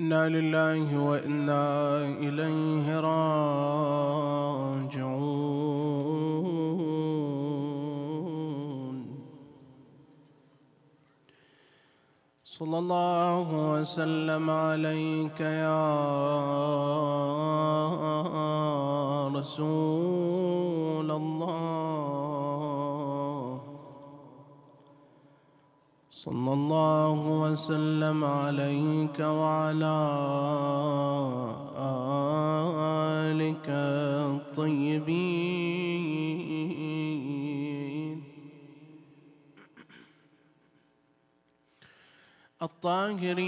إنا لله وإنا إليه راجعون. صلى الله وسلم عليك يا رسول الله. صلى الله وسلم عليك وعلى آلك الطيبين. الطاهرين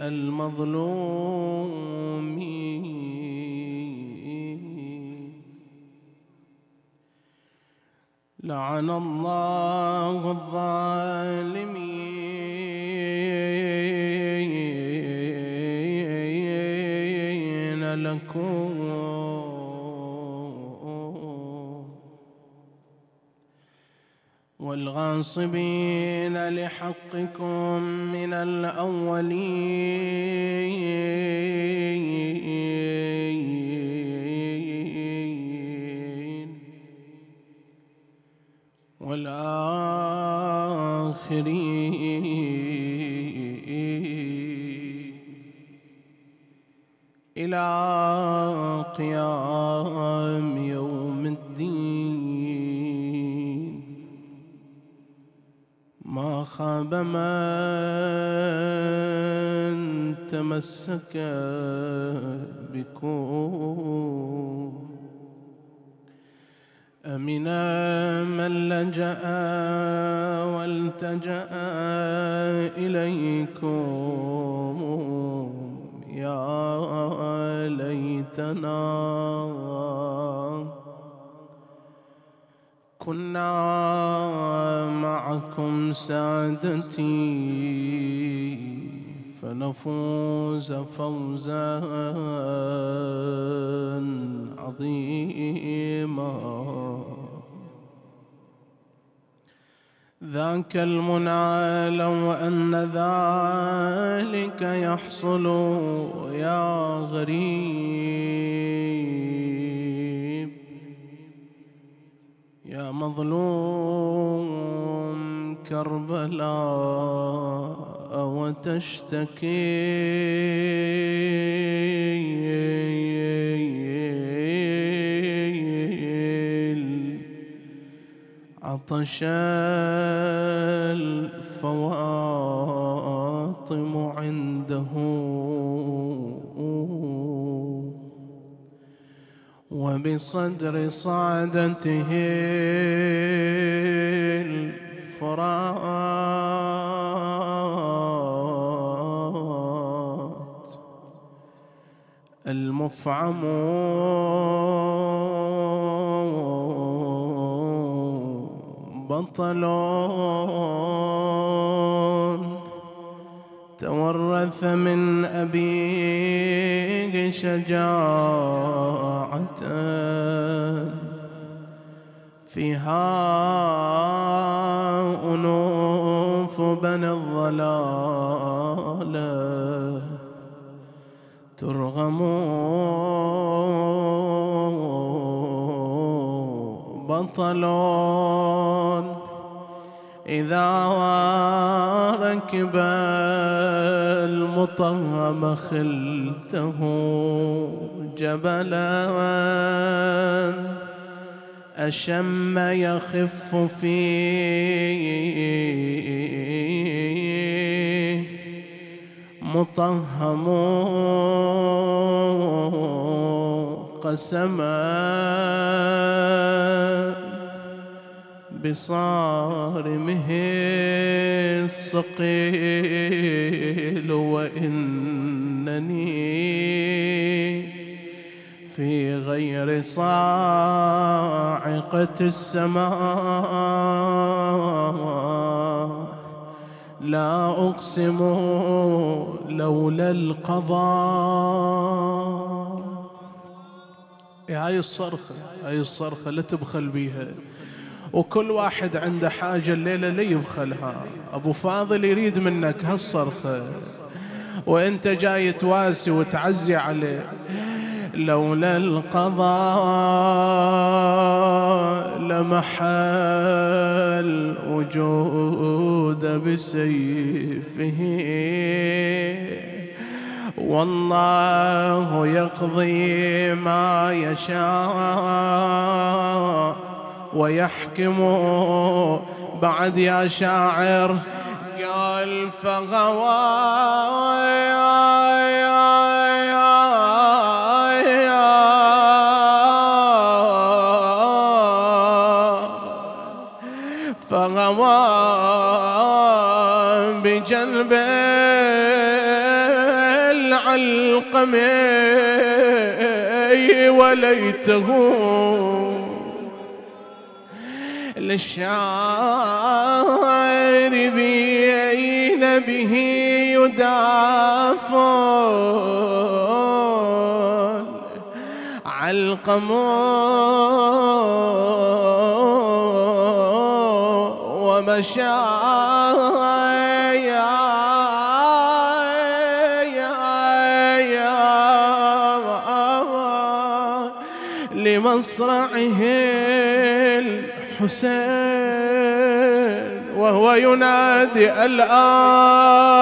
المظلومين لعن الله الظالمين لكم. والغاصبين لحقكم من الأولين. والآخرين إلى قيام يوم الدين. ما خاب من تمسك بكم أمنا من لجأ والتجأ إليكم يا ليتنا. كنا معكم سادتي فنفوز فوزا عظيما. ذاك المنعى لو أن ذلك يحصل يا غريب. يا مظلوم كربلاء وتشتكي. عطش الفواطم عنده. وبصدر صعدته الفرات المفعم بطل تورث من أبيه شجاعة فيها أنوف بني الضلالة ترغم بطل إذا ركب المطهم خلته جبلا. أشم يخف فيه مطهم قسما. بصارمه الصقيل وإنني في غير صاعقة السماء. لا أقسم لولا القضاء. هاي الصرخة هاي الصرخة لا تبخل بيها. وكل واحد عنده حاجة الليلة لا يبخلها. أبو فاضل يريد منك هالصرخة. وأنت جاي تواسي وتعزي عليه. لولا القضاء لمحل وجود بسيفه. والله يقضي ما يشاء. ويحكم بعد يا شاعر قال فغوى فغوى بجلب العلقمي وليته للشاعر بين به يدافن علقم ومشايا لمصرعه الحسين وهو ينادي الآن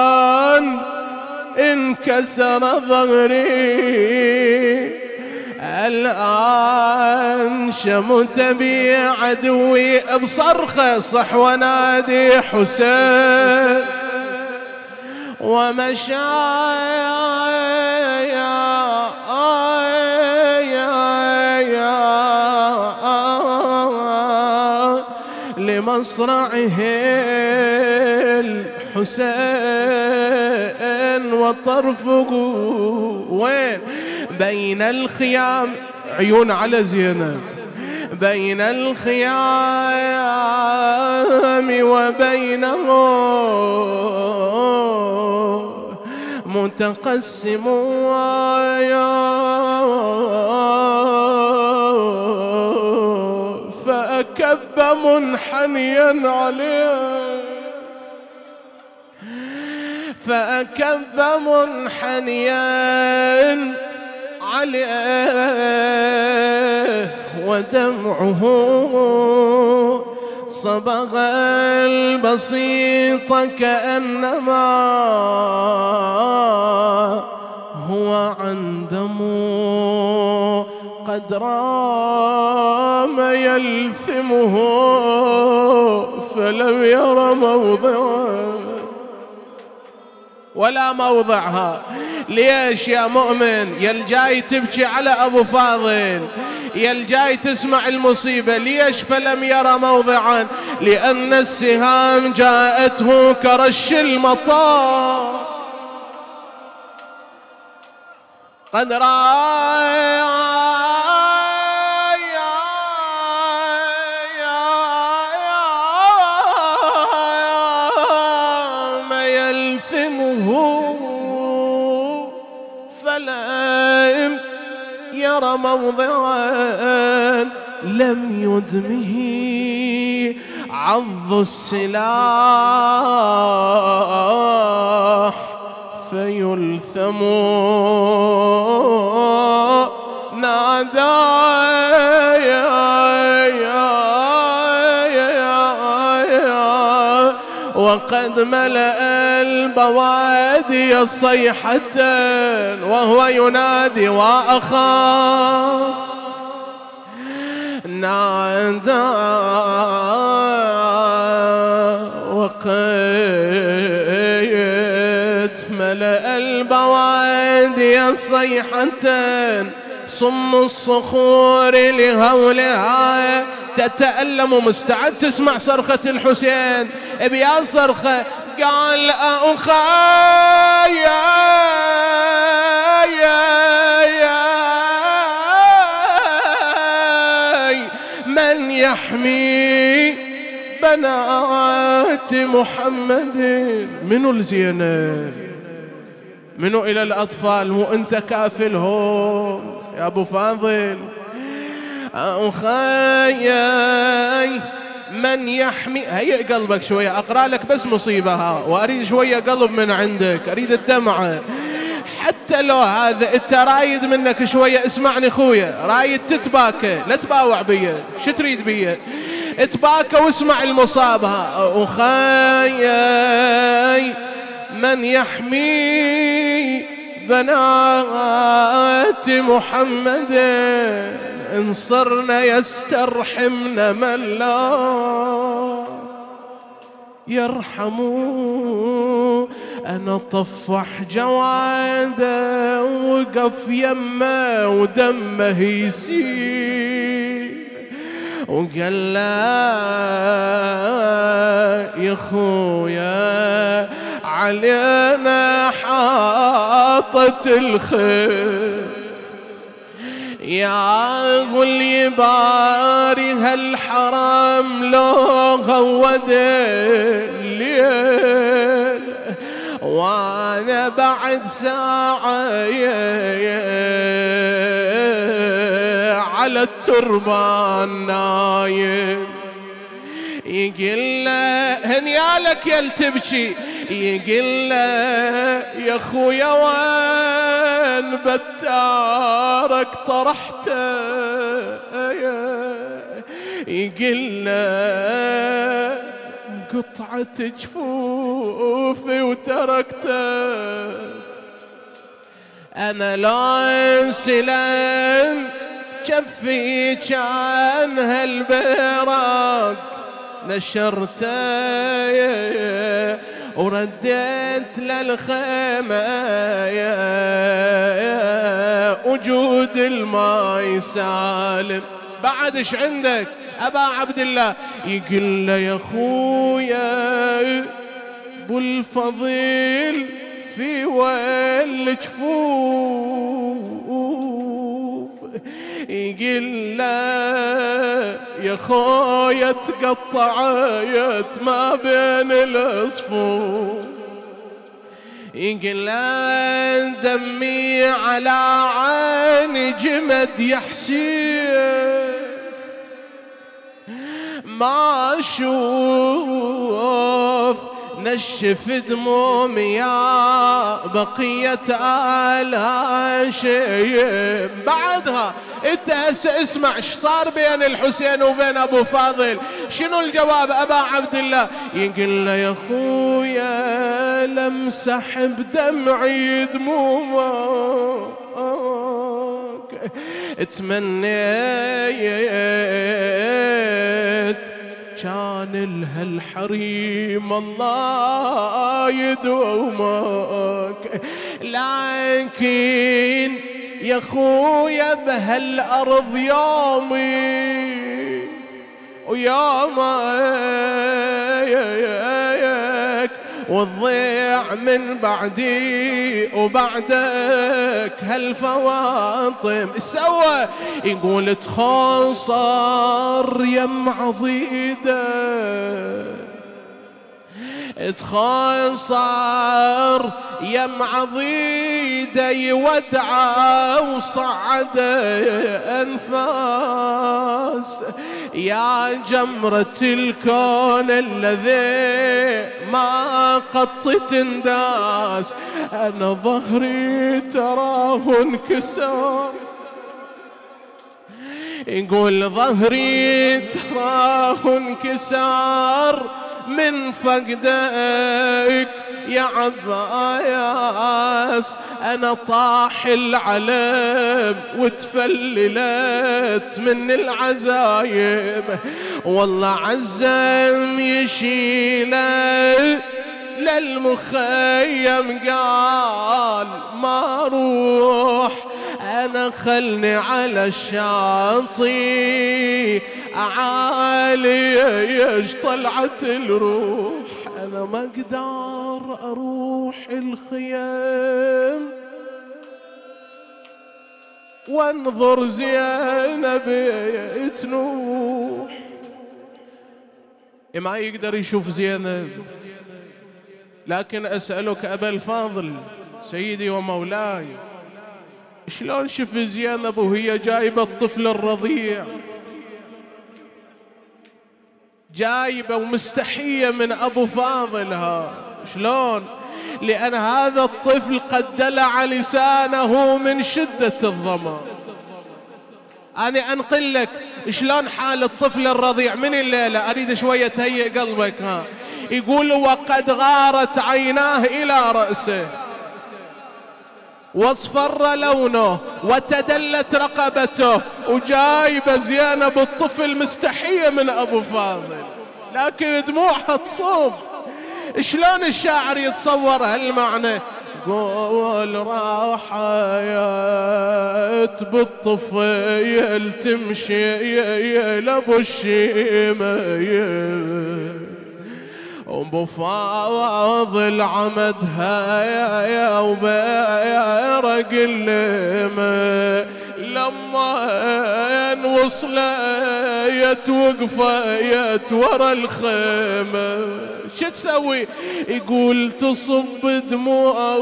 انكسر ظهري. الآن شمت بي عدوي بصرخة صح ونادي حسين. ومشى لمصرعه الحسين وطرفه وين بين الخيام عيون على زينب بين الخيام وبينه متقسم فأكب منحنيا عليه. فأكب منحنيا عليه. ودمعه صبغ البسيط كأنما هو عن دمه. قد رام يلثمه فلم ير موضعه ولا موضعها. ليش يا مؤمن؟ يا الجاي تبكي على أبو فاضل. يا الجاي تسمع المصيبة. ليش فلم يرى موضعا؟ لأن السهام جاءته كرش المطار. قد رأى يرى موضعا لم يدمه عض السلاح فيلثم نادى وقد ملأ البوادي صيحة وهو ينادي وأخاه نادى وقيت ملأ البوادي صيحة صم الصخور لهولها. تتألم مستعد تسمع صرخة الحسين. بيا صرخة قال أخاي من يحمي بنات محمد؟ منو الزينب منو إلى الأطفال وأنت كافلهم يا أبو فاضل. أخاي من يحمي هيئ قلبك شوية. أقرأ لك بس مصيبة ها. وأريد شوية قلب من عندك. أريد الدمعة حتى لو هذا أنت رايد منك شوية. اسمعني اخويا رايد تتباكى. لا تباوع بيا شو تريد بيا اتباكى واسمع المصابها وخاي من يحمي بنات محمد إن صرنا يسترحمنا من لا يرحموا أنا طفح جواده وقف يمه ودمه يسيل وقال لا يا خويا علينا حاطت الخير. يا غل باري هالحرام لو غود الليل وأنا بعد ساعة على التربان نايم يقول له هنيالك يا تبكي. يقول له يا خويا وين بتارك طرحته؟ يقول له قطعة جفوفي وتركته. أنا لا أنسلم كفي كان هالبراق. نشرته ورديت للخيمة وجود الماي سالم. بعد إيش عندك؟ أبا عبد الله. يقول له يا خويا أبو الفضيل في ويل جفوف يقول له يا خويا تقطعت ما بين الصفوف يقول دمي على عين جمد يا حسين ما أشوف نشف دموم يا بقية شيء بعدها انت هسه اسمع إيش صار بين الحسين وبين ابو فاضل. شنو الجواب أبا عبد الله؟ يقول له يا خويا لمسح بدمعي دمومك. تمنيت كان لها الحريم الله يدومك. لكن يا خويا بهالأرض يومي ويومك وتضيع من بعدي وبعدك هالفواطم. سوى يقول تخاصر يم عضيده تخاصر يم عضيده يودع وصعد انفاس. يا جمرة الكون الذي ما قط تنداس. أنا ظهري تراه انكسر. يقول ظهري تراه انكسر. من فقدك. يا عباس أنا طاح العلم وتفللت من العزايم. والله عزم يشيله للمخيم قال ما روح أنا خلني على الشاطئ. عالي إيش طلعت الروح أنا ما أقدر أروح الخيام وانظر زينب تنوح. ما يقدر يشوف زينب؟ لكن أسألك أبا الفاضل سيدي ومولاي شلون شف زينب وهي جايبة الطفل الرضيع؟ جايبة ومستحية من أبو فاضلها. شلون؟ لأن هذا الطفل قد دلع لسانه من شدة الظمأ. أنا أنقل لك شلون حال الطفل الرضيع. من الليلة؟ أريد شوية تهيئ قلبك ها. يقول وقد غارت عيناه إلى رأسه. واصفر لونه وتدلت رقبته. وجايبه زينب الطفل مستحية من أبو فاضل. لكن دموعها تصوب شلون الشاعر يتصور هالمعنى؟ قول راحت بالطفيل تمشي لأبو الشيمة. ابو فاضل عمدها يا يا وبيرق لما وصلت وقفت ورا الخيمة. شو تسوي؟ يقول تصب دموع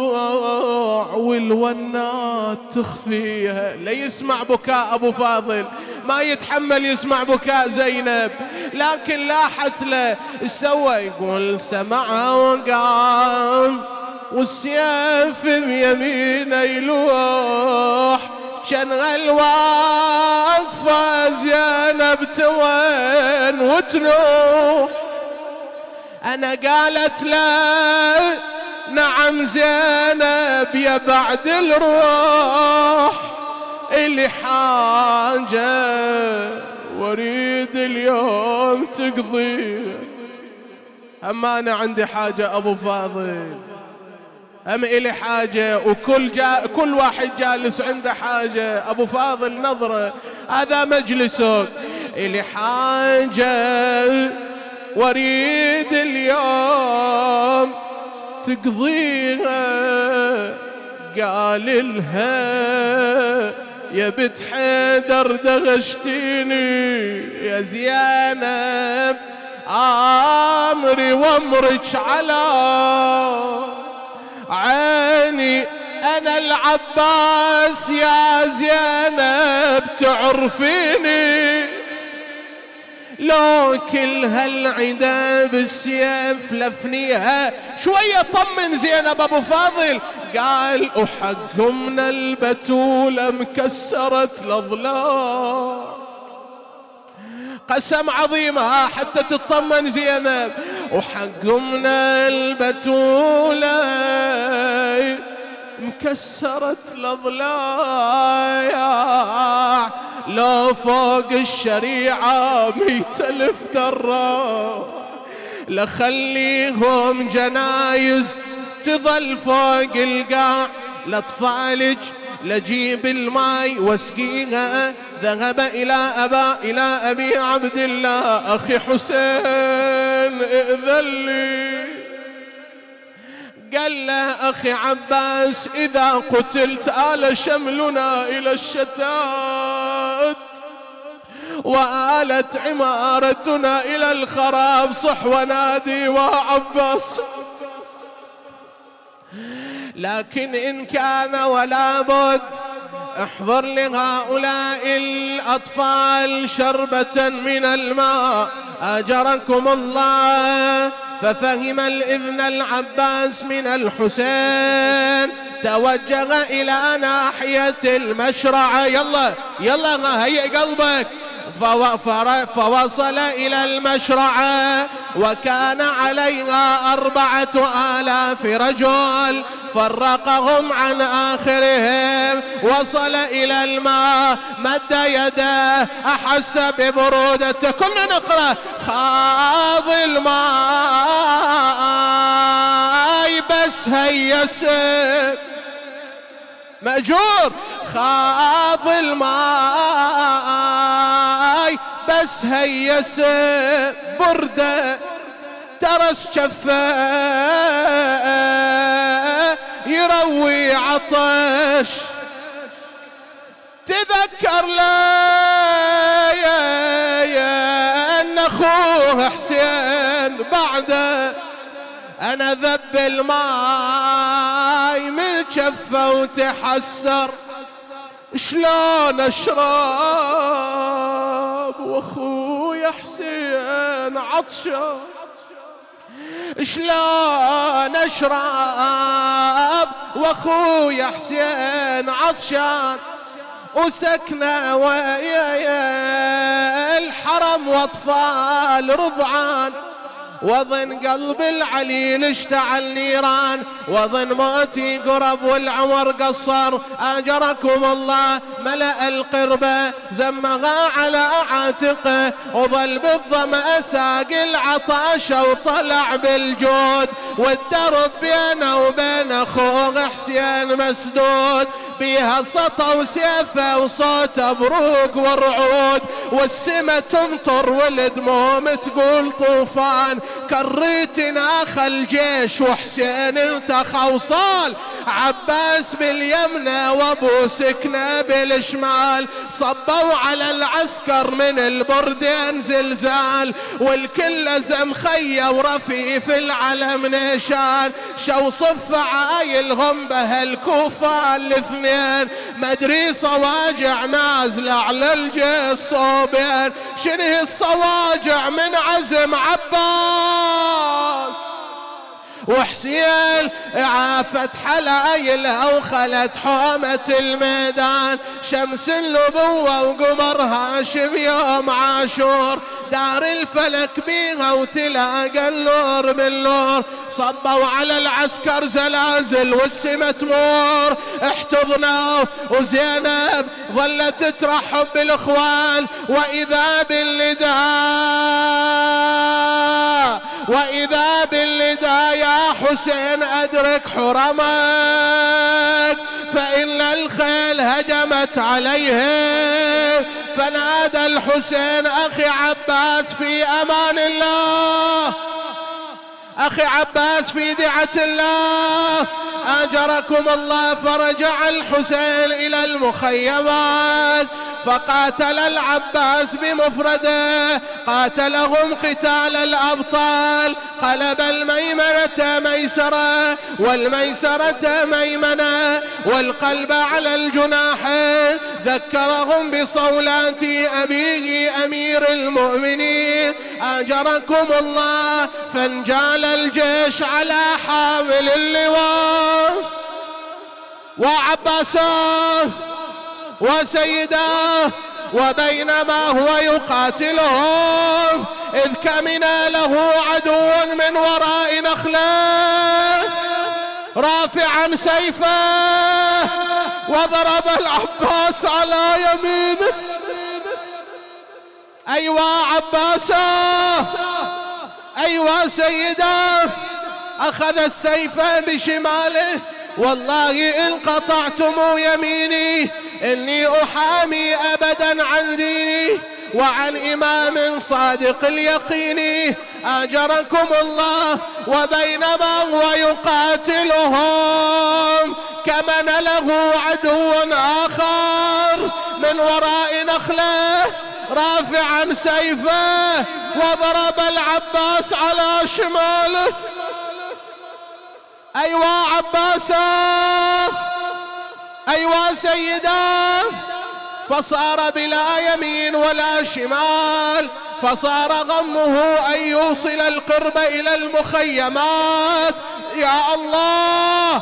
والونات تخفيها. لا يسمع بكاء أبو فاضل. ما يتحمل يسمع بكاء زينب. لكن لاحت له. سوى؟ يقول سمعها وقام والسيف بيمينه يلوح. كان الواقفة زينب توين وتنوح أنا قالت له نعم زينب يا بعد الروح اللي حاجة واريد اليوم تقضي. أما أنا عندي حاجة أبو فاضل. أم إلي حاجة؟ وكل جا كل واحد جالس عنده حاجة. أبو فاضل نظرة. هذا مجلسك إلي حاجة واريد اليوم تقضيها. قال لها يا بنت حيدر دغشتيني. يا زينب آمري وامرك على عيني أنا العباس يا زينب تعرفيني. لو كل هالعدا بالسيف لفنيها شوية طمن زينب أبو فاضل. قال من البتولة مكسرت الأظلام. قسم عظيمة حتى تطمن زينب. من البتولة مكسرت الأضلاع. لو فوق الشريعة مية ألف درة. لخليهم جنايز تظل فوق القاع. لأطفالك لجيب الماي واسقيها. ذهب إلى أبا إلى أبي عبد الله أخي حسين. ائذن لي. قال له أخي عباس إذا قتلت آل شملنا إلى الشتات وآلت عمارتنا إلى الخراب صح ونادي وعباس لكن إن كان ولا بد احضر لهؤلاء الأطفال شربة من الماء. أجركم الله. ففهم الإذن العباس من الحسين. توجه إلى ناحية المشرعة يلا يلا هيئ قلبك. فوصل إلى المشرعة وكان عليها أربعة آلاف رجل فرقهم عن آخرهم. وصل إلى الماء مد يده أحس ببرودته. كنا نقرأ خاض الماء بس هيسر مأجور خاض الماء. بس هيس برده ترس شفه يروي عطش. تذكر لا أن أخوه حسين بعده أنا ذب الماي من شفة وتحسر. شلون أشرب واخويا حسين عطشان شلون أشرب واخويا حسين عطشان وسكنة ويا الحرم وأطفال رضعان وظن قلب العليل اشتعل نيران وظن موتي قرب والعمر قصر. أجركم الله ملأ القربة زمغا على عاتقه وظل بالظمأ ساق العطاش وطلع بالجود والدرب بينه وبين اخوه حسين مسدود بيها سطى وسيفة وصوت بروق ورعود. والسما تمطر والدموم تقول طوفان كريت ناخ الجيش وحسين انت خوصال عباس باليمنى وأبو سكنة بالشمال صبوا على العسكر من البردين زلزال والكل لزم خيه ورفيف العلم نشان شو صف عايلهم بهالكوفة الاثنين. مدري صواجع نازلة على الجيش صوبين. شنه الصواجع من عزم عباس؟ وحسين عافت حلايلها وخلت حومة الميدان. شمس النبوة وقمر هاشم يوم عاشور. دار الفلك بيها وتلاقى النور بالنور صبوا على العسكر زلازل والسما تمور. احتضنا وزينب ظلت ترحب بالإخوان. وإذا بالنداء وإذا بالنداء يا حسين أدرك حرمك فإن الخيل هجمت عليهم فنادى الحسين أخي عباس في أمان الله. أخي عباس في دعة الله. أجركم الله فرجع الحسين إلى المخيمات. فقاتل العباس بمفرده. قاتلهم قتال الأبطال. قلب الميمنة ميسرة والميسرة ميمنة والقلب على الجناحين. ذكرهم بصولات أبيه أمير المؤمنين. أجركم الله فانجال الجيش على حامل اللواء. وعباسه وسيداه وبينما هو يقاتلهم إذ كمن له عدو من وراء نخله. رافعا سيفه وضرب العباس على يمينه. أيوا عباسة. أيوا سيدا أخذ السيف بشماله. والله إن قطعتم يميني إني أحامي أبدا عن ديني. وعن إمام صادق اليقين أجركم الله وبينما هو يقاتلهم كمن له عدو آخر من وراء نخلة رافعا سيفه وضرب العباس على شماله أيوا عباسة أيوا سيدا فصار بلا يمين ولا شمال فصار غمه أن يوصل القرب إلى المخيمات. يا الله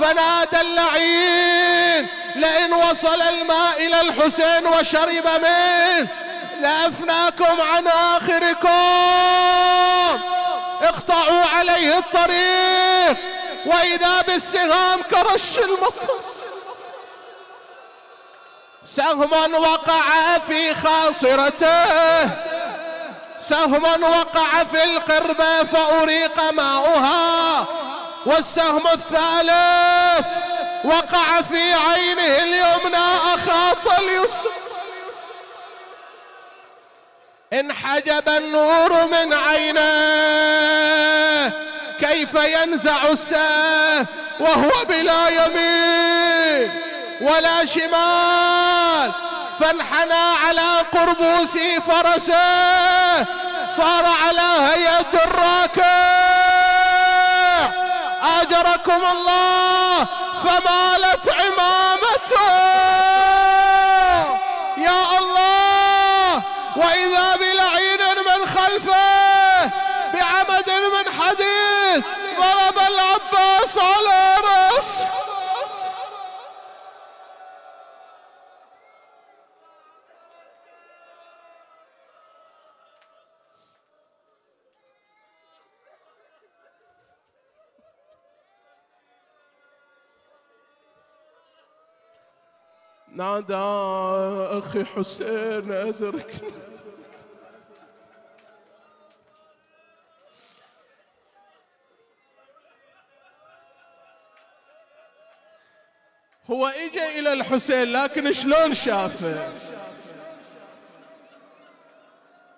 فنادى اللعين لئن وصل الماء إلى الحسين وشرب منه لأفناكم عن آخركم. اقطعوا عليه الطريق وإذا بالسهام كرش المطر. سهم وقع في خاصرته. سهم وقع في القربة فأريق ماؤها. والسهم الثالث وقع في عينه اليمنى أخاط اليسر انحجب النور من عينه. كيف ينزع السيف وهو بلا يمين ولا شمال؟ فانحنى على قربوس فرسه صار على هيئة الراكع. أجركم الله فمالت عمامته. نادى أخي حسين أدركني هو اجى إلى الحسين لكن شلون شافه؟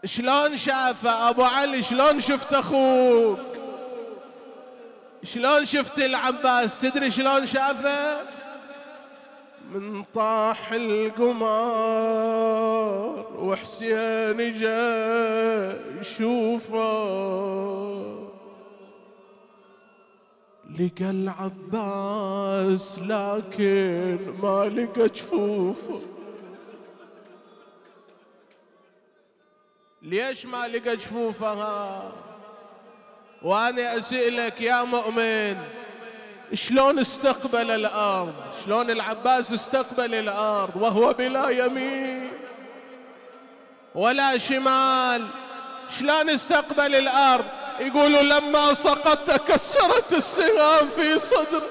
شلون شافه؟ أبو علي شلون شفت أخوك؟ شلون شفت العباس؟ تدري شلون شافه؟ من طاح القمر وحسين جاء يشوفه لقى العباس لكن ما لقى جفوفه ليش ما لقى جفوفها؟ وأنا أسألك يا مؤمن شلون استقبل الأرض؟ شلون العباس استقبل الأرض وهو بلا يمين ولا شمال؟ شلون استقبل الأرض؟ يقولوا لما سقط تكسرت السهام في صدر.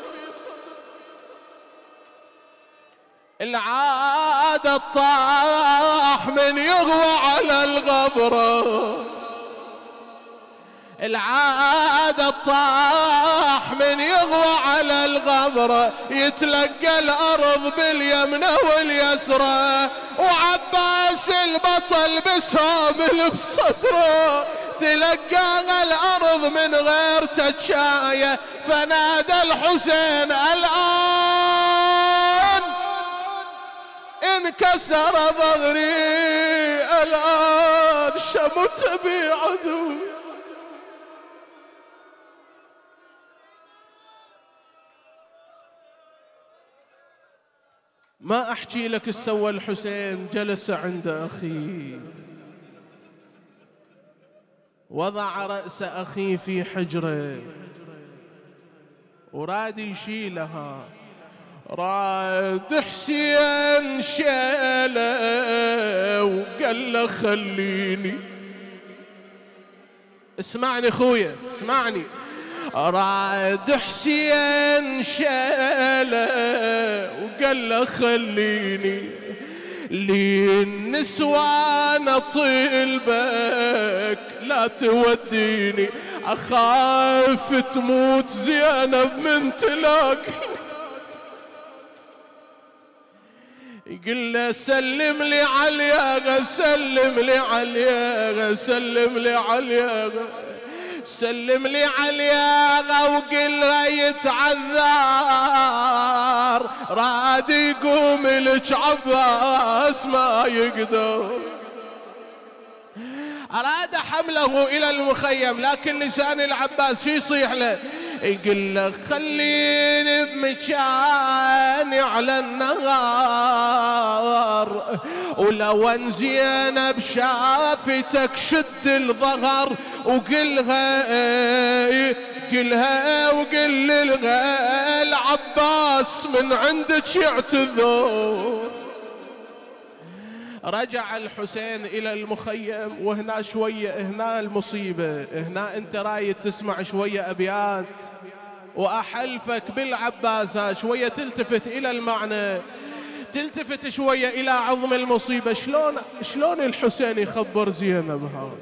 العادة طاح من يغوى على الغبرة. العادة طاح من يغوى على الغبرة يتلقى الأرض باليمنى واليسرى. وعباس البطل بسهم بصدره تلقى الأرض من غير تجاية. فنادى الحسين الآن انكسر ظهري الآن شمت بي عدوي ما أحكي لك سوى الحسين جلس عند اخيه وضع رأس أخيه في حجره. وراد يشيلها. راد حسين شاله وقال له خليني. اسمعني خويا اسمعني. راد حسين شاله وقال له خليني للنسوان طلبك لا توديني. أخاف تموت زينب من تلاقي. يقول له سلم لي عليا سلم لي عليا سلم لي عليا سلم لي عليها وقل له يتعذر. راد يقوم لك عباس ما يقدر. أراد حمله إلى المخيم لكن لسان العباس يصيح له. يقول له خليني بمكاني على النهار. ولو ان زينب شافتك شد الظهر وقلها قلها وقل لها العباس من عندك يعتذر. رجع الحسين إلى المخيم وهنا شوية هنا المصيبة هنا أنت رايد تسمع شوية أبيات. وأحلفك بالعباس شوية تلتفت إلى المعنى. تلتفت شوية إلى عظم المصيبة. شلون شلون الحسين يخبر زينب هذا؟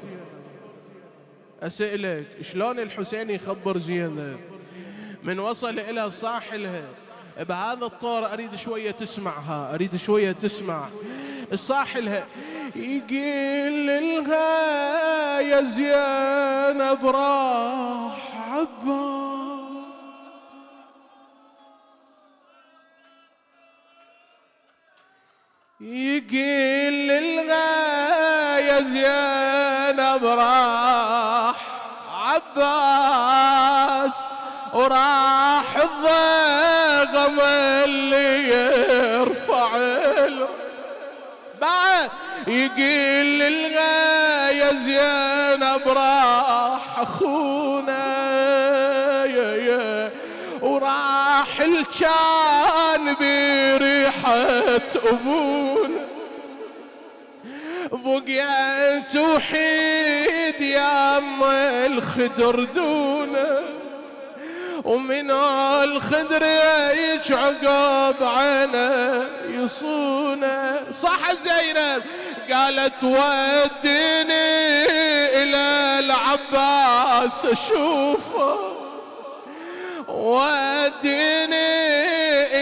أسألك شلون الحسين يخبر زينب؟ من وصل إلى صاحلها بهذا الطور أريد شوية تسمعها أريد شوية تسمع. الصاحلها يقول لها يا زينب راح عباس يقول لها يا زينب راح عباس وراح الضغم اللي يرفع بعد يقول للغا يا زينب راح أخونا يا يا. وراح الكان بريحة أبونا بقيت وحيد يا أم الخدر دونه ومن الخدر يجعقب عينه يصونه صح زينب قالت وديني إلى العباس أشوفه. وديني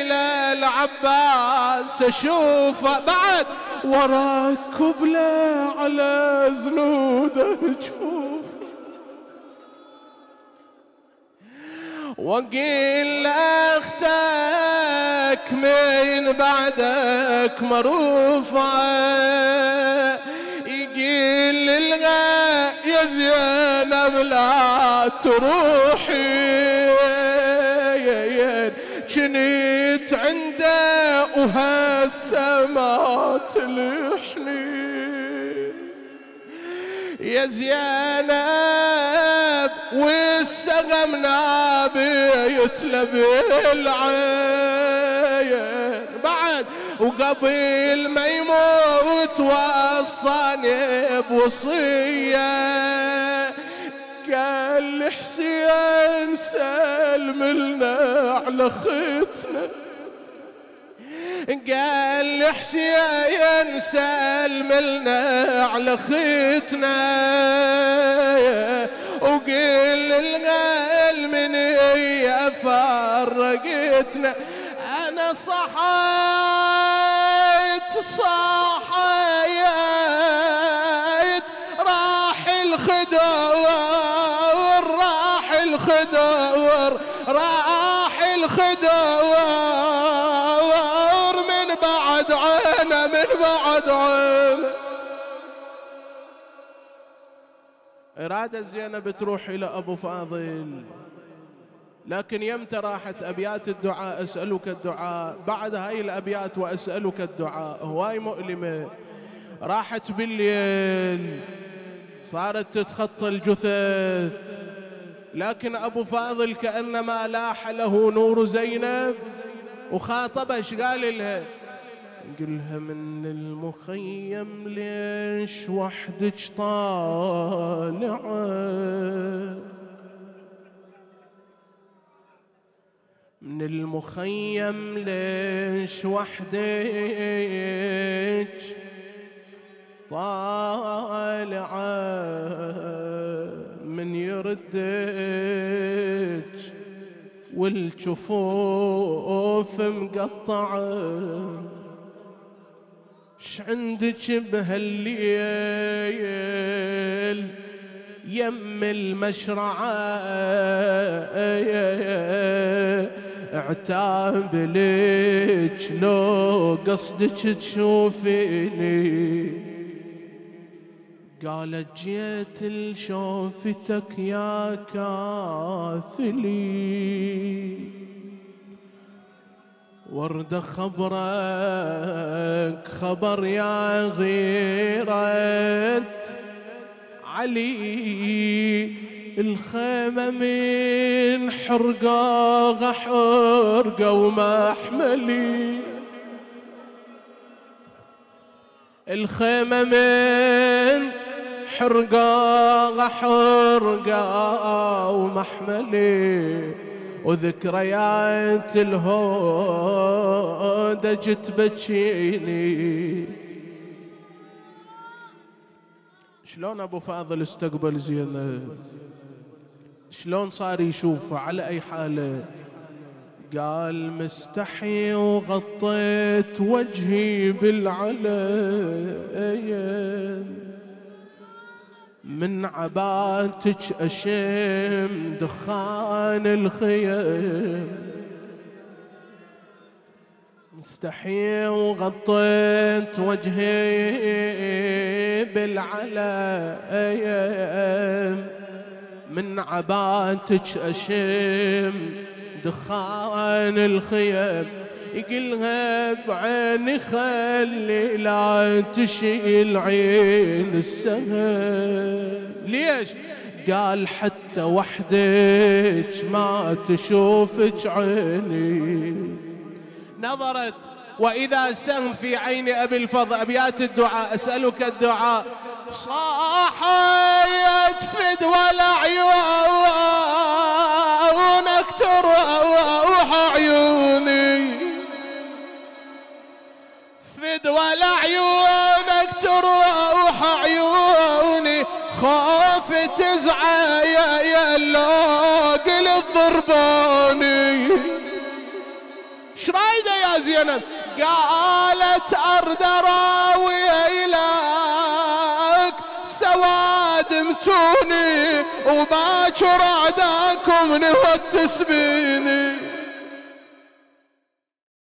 إلى العباس أشوفه. بعد وراك كبلة على زنوده جفوف وقيل لأختك من بعدك مرفوعة يقيل للغا يا زينب لا تروحي. جنيت عنده وهسه ما تلحني يا زينب والسغم نابي يتلب العين بعد وقبل ما يموت وصاني بوصية. قال حسين سلم لنا على ختنا قال حسين سلم لنا على ختنا وقل الغال من هي فرقتنا. أنا صحيت صحيت. راح الخدور راح الخدور راح الخدور من بعد عينه من بعد عينه. إرادة زينب تروح إلى أبو فاضل. لكن يمتى راحت أبيات الدعاء أسألك الدعاء. بعد هاي الأبيات وأسألك الدعاء. هواي مؤلمة. راحت بالليل. صارت تتخطى الجثث. لكن أبو فاضل كأنما لاح له نور زينب وخاطبش قال لها؟ قلها من المخيم ليش وحدك طالعة؟ من المخيم ليش وحدك طالعة؟ من يردك والجفوف مقطعه ش عندك بهالليل؟ يم المشرعة. أعتاب لك لو قصدك تشوفيني. قالت جيت لشوفتك يا كافلي. ورد خبرك خبر يا غيرة. علي الخيمة من حرقة حرقة ومحملي. الخيمة من حرقة حرقة ومحملي وذكريات الهودة جت بتشيني شلون أبو فاضل استقبل زينب؟ شلون صار يشوفه على أي حاله قال مستحي وغطيت وجهي بالعلن من عباتك أشم دخان الخيم. مستحي وغطيت وجهي بالعلم من عباتك أشم دخان الخيم. يقلها بعيني خلي لا تشيل عين السهل ليش؟ قال حتى وحدك ما تشوفك عيني. نظرت وإذا سهم في عين أبي الفضل أبيات الدعاء أسألك الدعاء. صاحت فد والعيونك تزعى يا اللوق الضرباني شرايده يا زينب؟ قالت ارد راوي لك سواد متوني وباكر عداكم نهوت تسبيني.